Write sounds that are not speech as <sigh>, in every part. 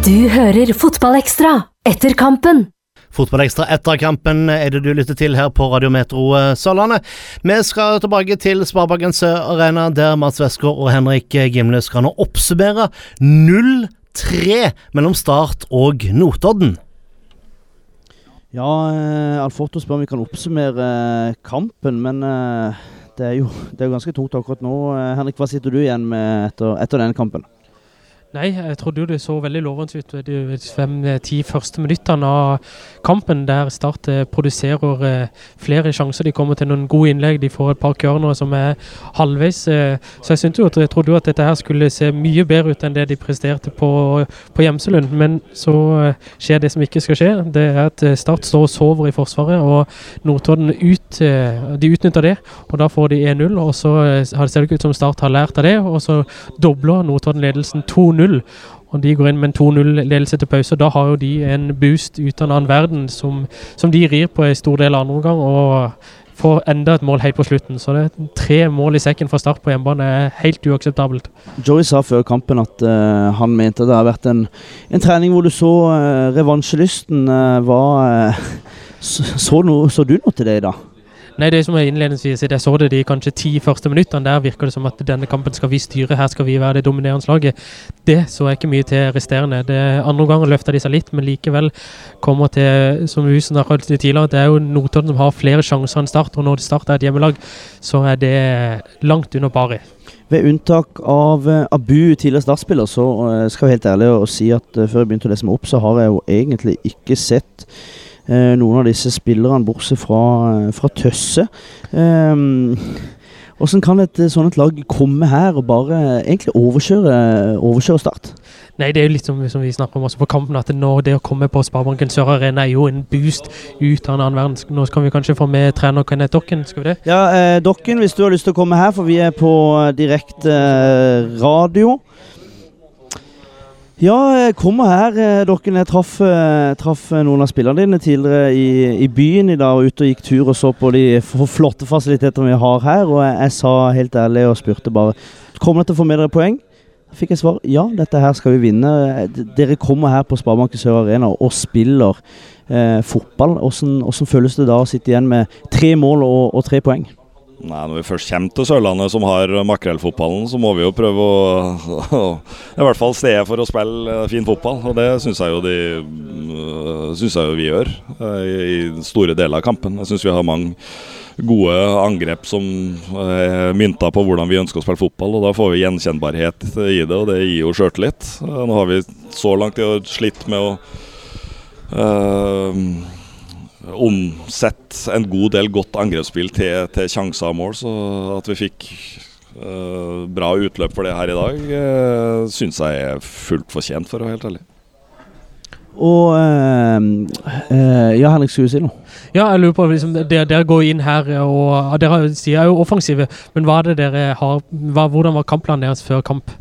Du hører Fotballekstra etter kampen. Fotballekstra etter kampen er det du lytter til her på Radiometro eh, Sørlandet. Vi skal tilbake til Sparebanken Sør Arena, der Mats Westgård og Henrik Gimle skal nå oppsummere 0-3 mellom Start og Notodden. Ja, eh, Alforto spør om vi kan oppsummere eh, kampen, men det, er jo, det er jo ganske tungt akkurat nå. Henrik, hva sitter du igjen med etter, etter denne kampen? Nei, jeg trodde jo det så veldig lovende ut de fem-ti første minuttene av kampen, der Start eh, produserer eh, flere sjanser. De kommer til noen gode innlegg, de får et par cornere som er halvveis. Eh, så jeg, jo jeg trodde jo at dette her skulle se mye bedre ut enn det de presterte på, på Gjemselund. Men så skjer det som ikke skal skje. Det er at Start står og sover i forsvaret, og Notodden ut, de utnytter det. Og da får de 1-0, og så ser det ikke ut som Start har lært av det, og så dobler Notodden ledelsen 2-0. 2-0. Og De går inn med en 2-0-ledelse til pause. Da har jo de en boost ut av en annen verden som, som de rir på en stor del av andre omgang. Og får enda et mål helt på slutten. Så det er tre mål i sekken fra start på hjemmebane er helt uakseptabelt. Joey sa før kampen at uh, han mente det har vært en, en trening hvor du så uh, revansjelysten. Uh, var, <laughs> så, så, no, så, du noe til det i dag? Nei, det som er innledningsvis, jeg så det de kanskje ti første minuttene. Der virker det som at denne kampen skal vi styre, her skal vi være det dominerende laget. Det så jeg ikke mye til resterende. Det Andre ganger løfta de seg litt, men likevel kommer til, som vi snakket tidligere, det er jo Notodden som har flere sjanser enn Start. Og når Start er et hjemmelag, så er det langt under pari. Ved unntak av uh, Abu, tidligere startspiller, så uh, skal jeg helt ærlig å si at uh, før jeg begynte å lese meg opp, så har jeg jo egentlig ikke sett eh, noen av disse spillerne, bortsett fra, eh, fra Tøsse. Um, hvordan kan et sånt lag komme her og bare egentlig overkjøre, overkjøre Start? Nei, det er jo litt som, som vi snakker om også på kampen, at når det å komme på Sparebanken Sør Arena er jo en boost ut av en annen verden. Nå kan vi kanskje få med trener Kenneth Dokken, skal vi det? Ja, eh, Dokken, hvis du har lyst til å komme her, for vi er på direkte eh, radio. Ja, jeg kommer her. Eh, dere jeg traff, eh, traff noen av spillerne dine tidligere i, i, byen i dag. og Ute og gikk tur og så på de flotte fasilitetene vi har her. Og jeg, jeg sa helt ærlig og spurte bare Kommer dere til å få med dere poeng. Fikk jeg svar ja, dette her skal vi vinne. Dere kommer her på Sparebanken Sør Arena og spiller eh, fotball. Hvordan, føles det da å sitte igjen med tre mål og, og tre poeng? Nei, Når vi først kommer til Sørlandet, som har makrellfotballen, så må vi jo prøve å, å I hvert fall stedet for å spille fin fotball. Og det syns jeg, øh, synes jeg jo vi gjør øh, i store deler av kampen. Jeg syns vi har mange gode angrep som er mynta på hvordan vi ønsker å spille fotball. og Da får vi gjenkjennbarhet i det, og det gir jo sjøltillit. Nå har vi så langt slitt med å øh, omsett en god del godt angrepsspill til, til sjanser og mål. Så at vi fikk uh, bra utløp for det her i dag, uh, eh, syns jeg er fullt fortjent, for å være helt ærlig. Og uh, Ja, Henrik, skulle du si noe? Ja, jeg lurer på liksom, Dere, dere går inn her, og dere sier jo offensive, men hva er det dere har, hva, hvordan var kampplanen deres før kamp?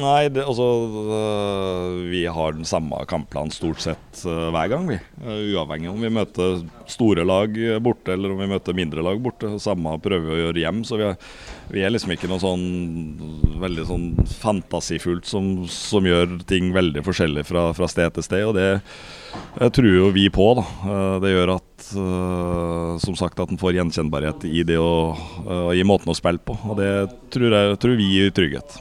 Nei, det, altså øh, Vi har den samme kampplanen stort sett uh, hver gang, vi. Uh, uavhengig om vi møter store lag borte eller om vi møter mindre lag borte. Samme prøver vi å gjøre hjem. Så vi er, vi er liksom ikke noe sånn veldig sånn fantasifullt som, som gjør ting veldig forskjellig fra, fra, sted til sted. Og det tror jo vi på. da. Det gjør at som sagt at en får gjenkjennbarhet i det å, i måten å spille på. Og det tror, jeg, tror vi gir trygghet.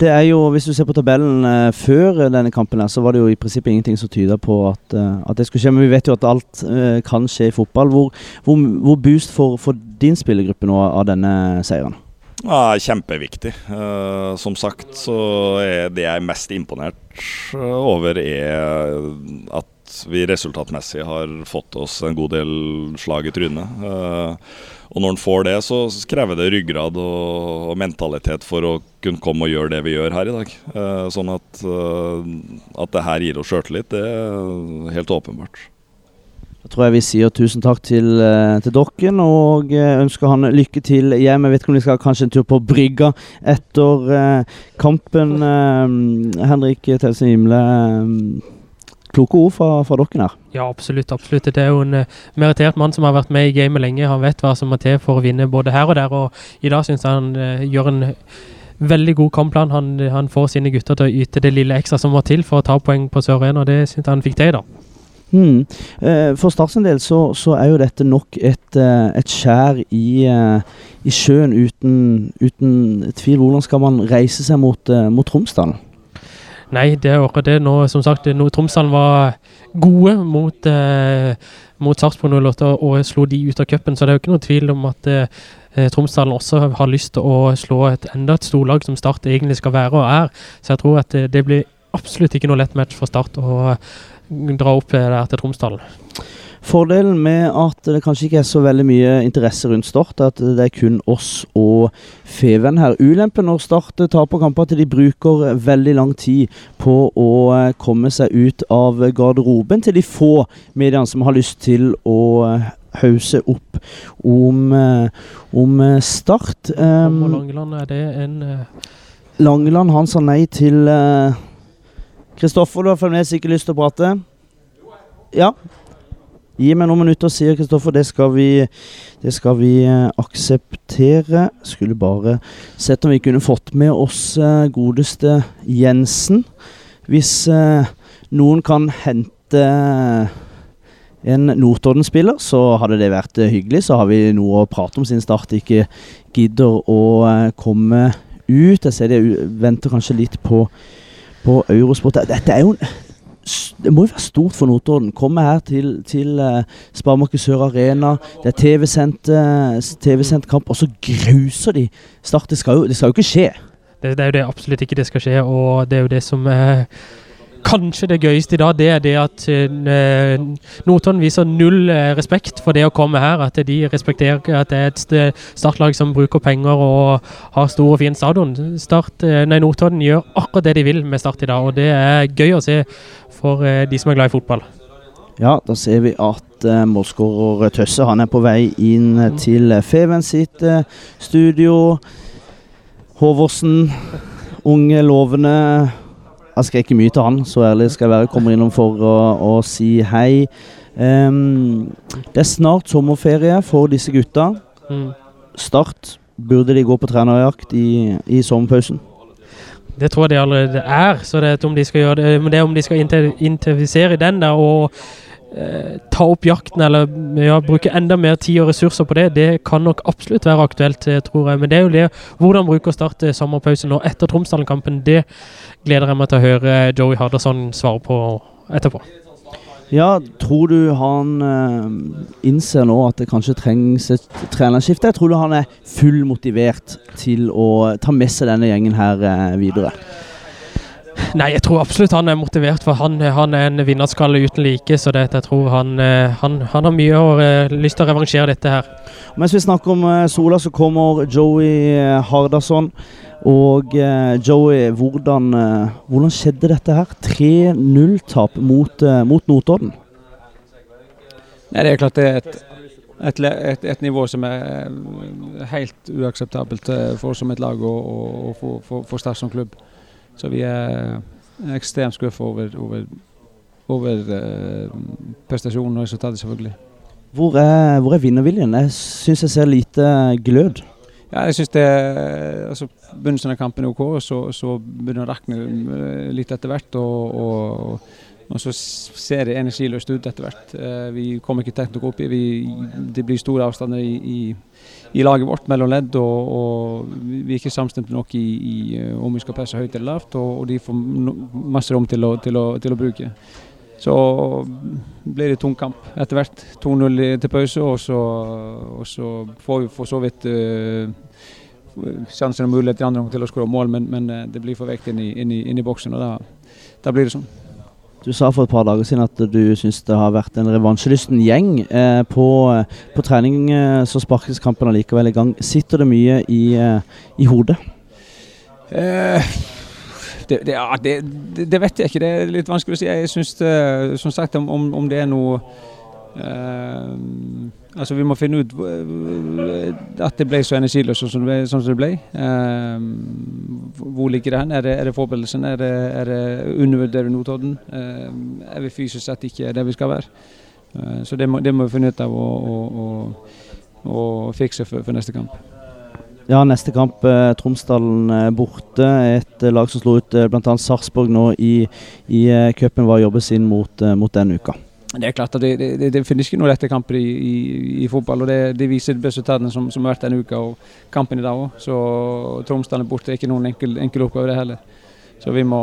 Det er jo, Hvis du ser på tabellen uh, før denne kampen, her, så var det jo i prinsippet ingenting som tyder på at, uh, at, det skulle skje. Men vi vet jo at alt uh, kan skje i fotball. Hvor, hvor, hvor boost for, din spillergruppe nå av denne seieren? Ja, kjempeviktig. som sagt så er det jeg er mest imponert over, er at vi resultatmessig har fått oss en god del slag i trynet. Og når en får det, så krever det ryggrad og, mentalitet for å kunne komme og gjøre det vi gjør her i dag. Eh, sånn at, uh, at det her gir oss sjøltillit, det er helt åpenbart. Da tror jeg vi sier tusen takk til, til Dokken og ønsker han lykke til hjem. Jeg vet ikke om vi skal kanskje en tur på brygga etter kampen. Henrik Telsen Gimle kloke ord fra, fra dere her. Ja, absolutt. absolutt. Det er jo en uh, merittert mann som har vært med i gamet lenge. Han vet hva som må til for å vinne både her og der. Og i dag syns jeg han uh, gjør en veldig god kampplan. Han, han, får sine gutter til å yte det lille ekstra som må til for å ta poeng på Sør Og Det syns jeg han fikk til i dag. Hmm. Eh, for Start sin del så, så, er jo dette nok et, et skjær i, uh, i sjøen uten, uten, tvil. Hvordan skal man reise seg mot, uh, mot Tromsdalen? Nei, det er akkurat det. Nå, som sagt, nå, Tromsdalen var gode mot, eh, mot Sarpsborg 08 og slo de ut av cupen, så det er jo ikke noe tvil om at Tromsdalen også har lyst til å slå et enda et storlag som Start egentlig skal være og er. Så jeg tror at det, det blir absolutt ikke noe lett match for Start. og dra opp der til Tromsdalen. Fordelen med at det kanskje ikke er så veldig mye interesse rundt Start, er at det er kun oss og Feven her. Ulempen når Start taper kamper, at de bruker veldig lang tid på å eh, komme seg ut av garderoben til de få mediene som har lyst til å eh, hause opp om, eh, om Start. Um, Langeland, er det en Langeland, han sa nei til uh, Kristoffer, du har fremdeles ikke lyst til å prate? Ja. Gi meg noen minutter, sier Kristoffer. Det skal vi, det skal vi eh, akseptere. Skulle bare sett om vi kunne fått med oss eh, godeste Jensen. Hvis eh, noen kan hente en Notodden-spiller, så hadde det vært hyggelig. Så har vi noe å prate om siden Start ikke gidder å komme ut. Jeg ser de venter kanskje litt på på Eurosport. Dette er jo det må jo være stort for Notodden. Komme her til, til uh, Sparemarked Sør Arena. Det er TV-sendt TV kamp, og så gruser de Start. Det skal jo, det skal jo ikke skje. Det, det, er jo det absolutt ikke det skal skje, og det er jo det som uh, kanskje det gøyeste i dag, det er det at uh, Notodden viser null uh, respekt for det å komme her. At de respekterer at det er et startlag som bruker penger og har stor og fin stadion. Start, uh, nei, Notodden gjør akkurat det de vil med Start i dag, og det er gøy å se for de som er glad i fotball. Ja, da ser vi at uh, målskårer Tøsse han er på vei inn mm. til Feven sitt studio. Håvorsen, unge, lovende jeg skal ikke mye til han, så ærlig skal jeg være. Kommer innom for å, å si hei. Um, det er snart sommerferie for disse gutta. Mm. Start. Burde de gå på trenerjakt i, i sommerpausen? Det tror jeg de allerede er. Så det er om de skal gjøre det, men det er om de skal intensivere den der og eh, ta opp jakten eller ja, bruke enda mer tid og ressurser på det, det kan nok absolutt være aktuelt, eh, tror jeg. Men det er jo det hvordan bruke å starte sommerpausen nå etter Tromsdalen-kampen, det gleder jeg meg til å høre Joey Hardasson svare på etterpå. Ja, tror du han uh, innser nå at det kanskje trengs et trenerskifte? Tror du han er fullmotivert til å ta med seg denne gjengen her uh, videre? <laughs> Nei, jeg tror absolutt han er motivert, for han, han er en vinnerskalle uten like. Så det, jeg tror han, eh, han, han har mye å, uh, lyst til å revansjere dette her. Mens vi snakker om uh, Sola, så kommer Joey Hardasson. Og Joey, hvordan, hvordan, skjedde dette her? 3-0-tap mot, mot, Notodden. Nei, Det er klart det er et, et, et, et nivå som er helt uakseptabelt for oss som et lag og, og for, for, for Start som klubb. Så vi er ekstremt skuffa over, over, over uh, prestasjonen og resultatet, selvfølgelig. Hvor er, hvor er vinnerviljen? Jeg syns jeg ser lite glød. Ja, jeg synes det altså, Begynnelsen av kampen er OK, så, så begynner det å rakne eh, litt etter hvert. og, og og så ser det energiløst ut etter hvert. Uh, vi kommer ikke tett nok opp. Vi, det blir store avstander i, i, i laget vårt mellom ledd, og, og vi er ikke samstemte nok i, i eh, om vi skal presse høyt eller lavt. Og, og de får masse rom til å, til, å, til å, bruke. Så blir det tung kamp etter hvert. 2-0 til pause, og så, og så, får vi for så vidt uh, sjansen og mulighet i andre til å skåre mål, men, men, eh, det blir for vekt inn i, inn i, inn i boksen, og da, da blir det sånn. Du sa for et par dager siden at du syns det har vært en revansjelysten gjeng. Eh, på, på, trening eh, så sparkes kampen allikevel i gang. Sitter det mye i, eh, i hodet? Eh, det, det, ja, det, det, vet jeg ikke. Det er litt vanskelig å si. Jeg syns som sagt om, om det er noe Uh, altså Vi må finne ut at det ble så energiløst sånn som det ble. Sånn som det ble. Um, hvor ligger det hen? Er det, det forberedelsen? Er det, er det undervurderer Notodden? Um, er vi fysisk sett ikke der vi skal være? så det må, det må, vi finne ut av å, å, å, å fikse for, for, neste kamp. Ja, neste kamp eh, Tromsdalen eh, borte. Et eh, lag som slo ut eh, bl.a. Sarpsborg nå i, i eh, cupen. Hva jobbes inn mot, eh, mot denne uka? Det er klart at det, det, det finnes ikke noen lette kamper i, i, i fotball. og Det, det viser resultatene som, som har vært denne uka og kampen i dag òg. Så Tromsdalen borte er ikke noen enkel, enkel oppgave, det heller. Så vi må,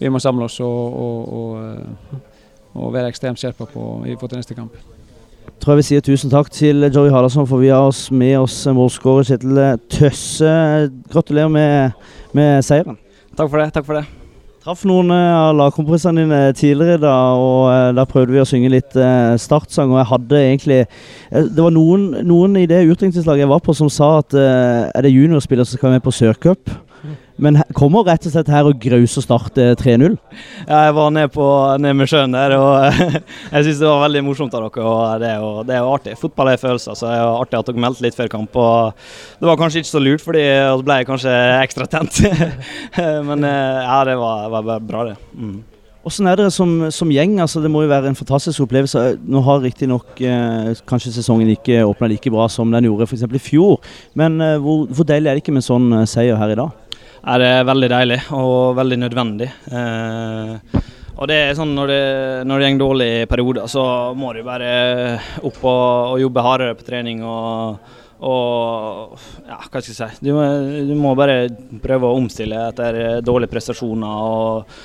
vi må samle oss og, og, og, og være ekstremt skjerpa på i forhold til neste kamp. tror jeg vil si tusen takk til Joey Hardarson, for vi har oss med oss målskårer Kjetil Tøsse. Gratulerer med, med seieren. Takk for det. takk for det. Traff noen eh, av lagkompisene dine tidligere da, og der da prøvde vi å synge litt eh, startsang. Og jeg hadde egentlig eh, Det var noen, noen i det utdrikningslaget jeg var på som sa at eh, er det juniorspillere som skal med på sørcup? Men kommer rett og slett her og grauser Start eh, 3-0. Ja, Jeg var ned, på, ned med sjøen der, og <laughs> jeg syns det var veldig morsomt av dere. og Det er jo, det er jo artig. Fotball er følelser, så det er jo artig at dere meldte litt før kamp. og Det var kanskje ikke så lurt, fordi da ble jeg kanskje ekstra tent. <laughs> Men eh, ja, det var, var bra, det. Mm. Åssen er dere som, som gjeng? Altså, det må jo være en fantastisk opplevelse. Nå har riktignok eh, kanskje sesongen ikke åpna like bra som den gjorde f.eks. i fjor. Men eh, hvor, hvor deilig er det ikke med sånn eh, seier her i dag? Ja, det er veldig deilig og veldig nødvendig. Eh, og det er sånn når det, når det går dårlig i perioder, så må du bare opp og, og jobbe hardere på trening og, og ja, hva skal jeg si. Du, må- du må bare prøve å omstille etter dårlige prestasjoner og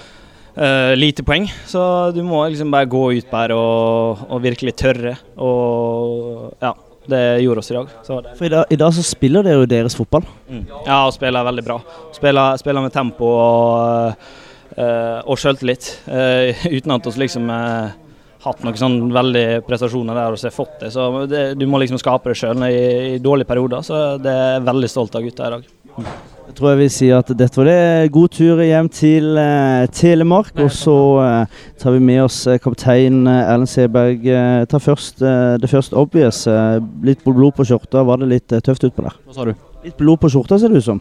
eh, lite poeng. Så du må liksom bare gå ut der og, og virkelig tørre. Og ja, det gjorde oss i dag. Så det For i dag, i dag så spiller dere jo deres fotball. Mm. Ja, og spiller veldig bra. Spiller, spiller med tempo og, uh, og sjøltillit. Uh, <laughs> uten at vi liksom uh, hatt noen sånn veldig prestasjoner der og har fått det. Så det, du må liksom skape det sjøl i, i dårlige perioder. Så det er jeg veldig stolt av gutta i dag. Jeg tror jeg vil si at dette var det. God tur hjem til uh, Telemark. Og så uh, tar vi med oss eh, kaptein eh, Erlend Seberg. Uh, ta først eh, det første obvious. Eh, litt blod på skjorta. Var det litt eh, tøft utpå der? Hva sa du? Litt blod på skjorta, ser det ut som.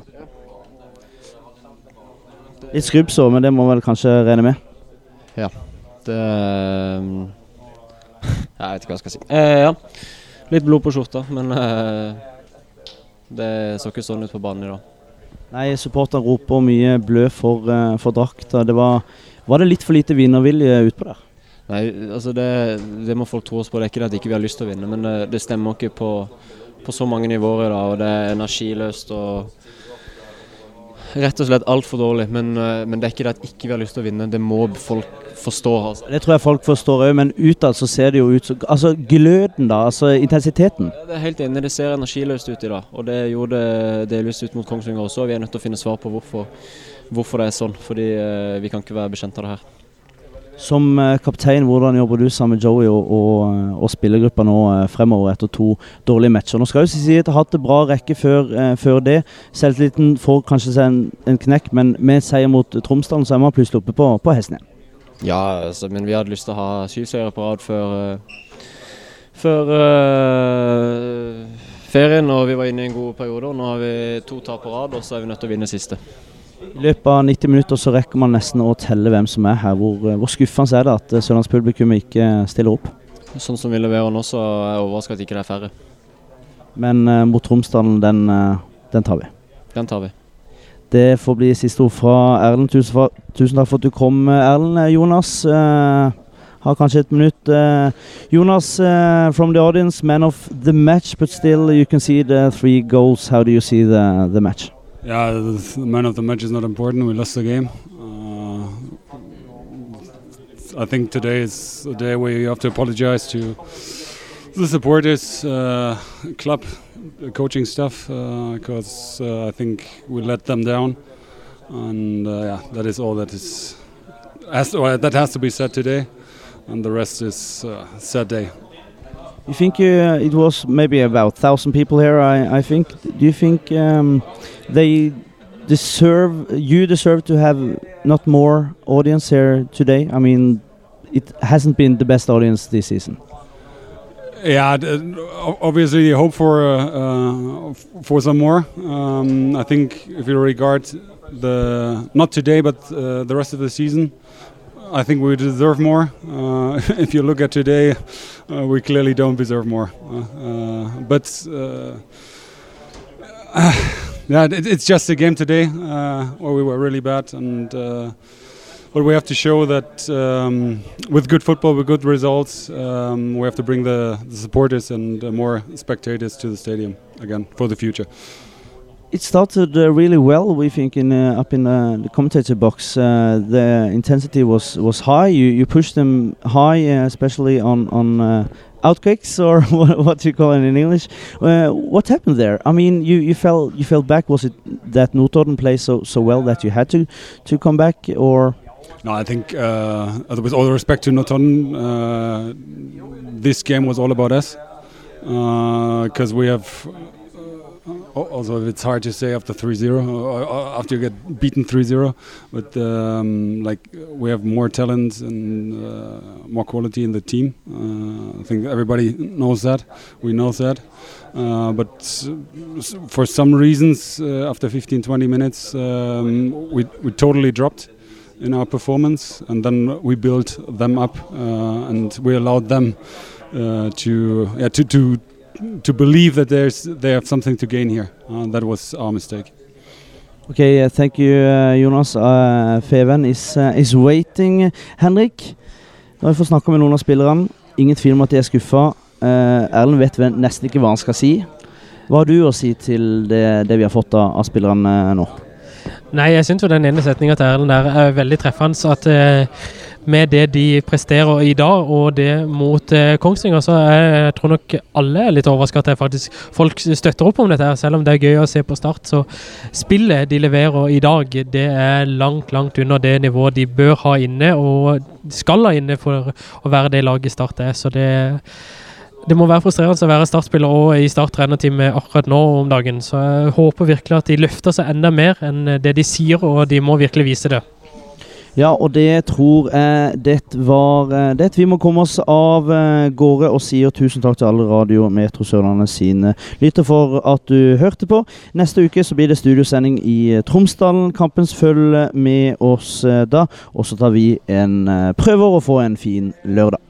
Litt skrubbsår, men det må vel kanskje regne med. Det ehm, <laughs> Jeg vet ikke hva jeg skal si. Eh, ja. Litt blod på skjorta, men eh, det så ikke sånn ut på banen i dag. Nei, supporterne roper mye blø for, eh, for drakta. Var, var det litt for lite vinnervilje utpå der? Nei, altså det, det må folk tro oss på. Det er ikke det at ikke vi har lyst til å vinne, men det, det stemmer ikke på, på så mange nivåer i dag. Og det er energiløst og rett og slett altfor dårlig. Men, eh, men det er ikke det at ikke vi har lyst til å vinne. Det må folk forstå. Altså. Det tror jeg folk forstår òg, men utad så ser det jo ut som Altså gløden, da. Altså intensiteten. Ja, Det er helt enig, det ser energiløst ut i dag. Og det gjorde det delvis ut mot Kongsvinger også. Vi er nødt til å finne svar på hvorfor, hvorfor det er sånn. Fordi eh, vi kan ikke være bekjent av det her. Som eh, kaptein, hvordan jobber du sammen med Joey og, og, og spillergruppa nå eh, fremover etter to dårlige matcher? Nå skal jo si at har hatt en bra rekke før, eh, før det. Selvtilliten får kanskje seg en, en knekk, men med seier mot Tromsdalen så er man plutselig oppe på, på hesten igjen. Ja, altså, men vi hadde lyst til å ha syv seire på rad før, eh, før eh, ferien, og vi var inne i en god periode. Nå har vi to tap på rad, og så er vi nødt til å vinne siste. I løpet av 90 minutter så rekker man nesten å telle hvem som er her. Hvor, eh, hvor skuffende er det at eh, sørlandspublikummet ikke stiller opp? Sånn som vi leverer nå, så er jeg overrasket at ikke det er færre. Men uh, mot Tromsdalen, den, uh, den tar vi. Den tar vi. Det får bli siste ord fra Erlend. Tusen, for, tusen takk for at du kom, Erlend. Eh, Jonas uh, har kanskje et minutt. Uh, Jonas, uh, from the audience, man of the match, but still you can see the three goals. How do you see the, the match? Yeah, the man of the match is not important. We lost the game. Uh, I think today is a day where you have to apologize to the supporters, uh, club, coaching staff, because uh, I think we let them down, and uh, yeah, that is all that is has or that has to be said today, and the rest is uh, sad day. You think uh, it was maybe about thousand people here? I, I think. Do you think um, they deserve? You deserve to have not more audience here today. I mean, it hasn't been the best audience this season. Yeah, obviously hope for uh, uh, for some more. Um, I think if you regard the not today but uh, the rest of the season, I think we deserve more. Uh, <laughs> if you look at today, uh, we clearly don't deserve more. Uh, uh, but uh, <sighs> yeah, it, it's just a game today where we were really bad, and but we have to show that um, with good football, with good results, um, we have to bring the, the supporters and more spectators to the stadium again for the future. It started uh, really well, we think, in uh, up in uh, the commentator box. Uh, the intensity was was high. You you pushed them high, uh, especially on on uh, outkicks or <laughs> what, what you call it in English. What happened there? I mean, you, you fell you fell back. Was it that Notodden played so so well that you had to to come back, or? No, I think with all respect to Noton, this game was all about us because we have. Uh, also, it's hard to say after 3-0, uh, after you get beaten 3-0, but um, like we have more talent and uh, more quality in the team. Uh, I think everybody knows that. We know that. Uh, but for some reasons, uh, after 15-20 minutes, um, we we totally dropped in our performance, and then we built them up, uh, and we allowed them uh, to yeah, to to to believe that there's they have something to gain here. Uh, that was our mistake. Okay, uh, thank you, uh, Jonas. Uh, Feven is, uh, is waiting. Henrik, nå har vi fått snakke med noen av spillerne. Ingen tvil om at de er skuffa. Uh, Erlend vet nesten ikke hva han skal si. Hva har du å si til det, det vi har fått av, av spillerne nå? Nei, jeg syns jo den ene setninga til Erlend der er veldig treffende. At eh, med det de presterer i dag, og det mot eh, Kongsvinger, så jeg, jeg tror nok alle er litt overraska at faktisk folk støtter opp om dette. her, Selv om det er gøy å se på Start, så spillet de leverer i dag, det er langt, langt under det nivået de bør ha inne, og skal ha inne for å være det laget Start er. Så det det må være frustrerende å være startspiller og i Start trenerteam akkurat nå om dagen. Så jeg håper virkelig at de løfter seg enda mer enn det de sier, og de må virkelig vise det. Ja, og det tror jeg det var eh, det. Vi må komme oss av eh, gårde og sier tusen takk til alle Radio Metro Sørlandet sine lytter for at du hørte på. Neste uke så blir det studiosending i eh, Tromsdalen. Kampens følge med oss da. Og så tar vi en prøver å få en fin lørdag.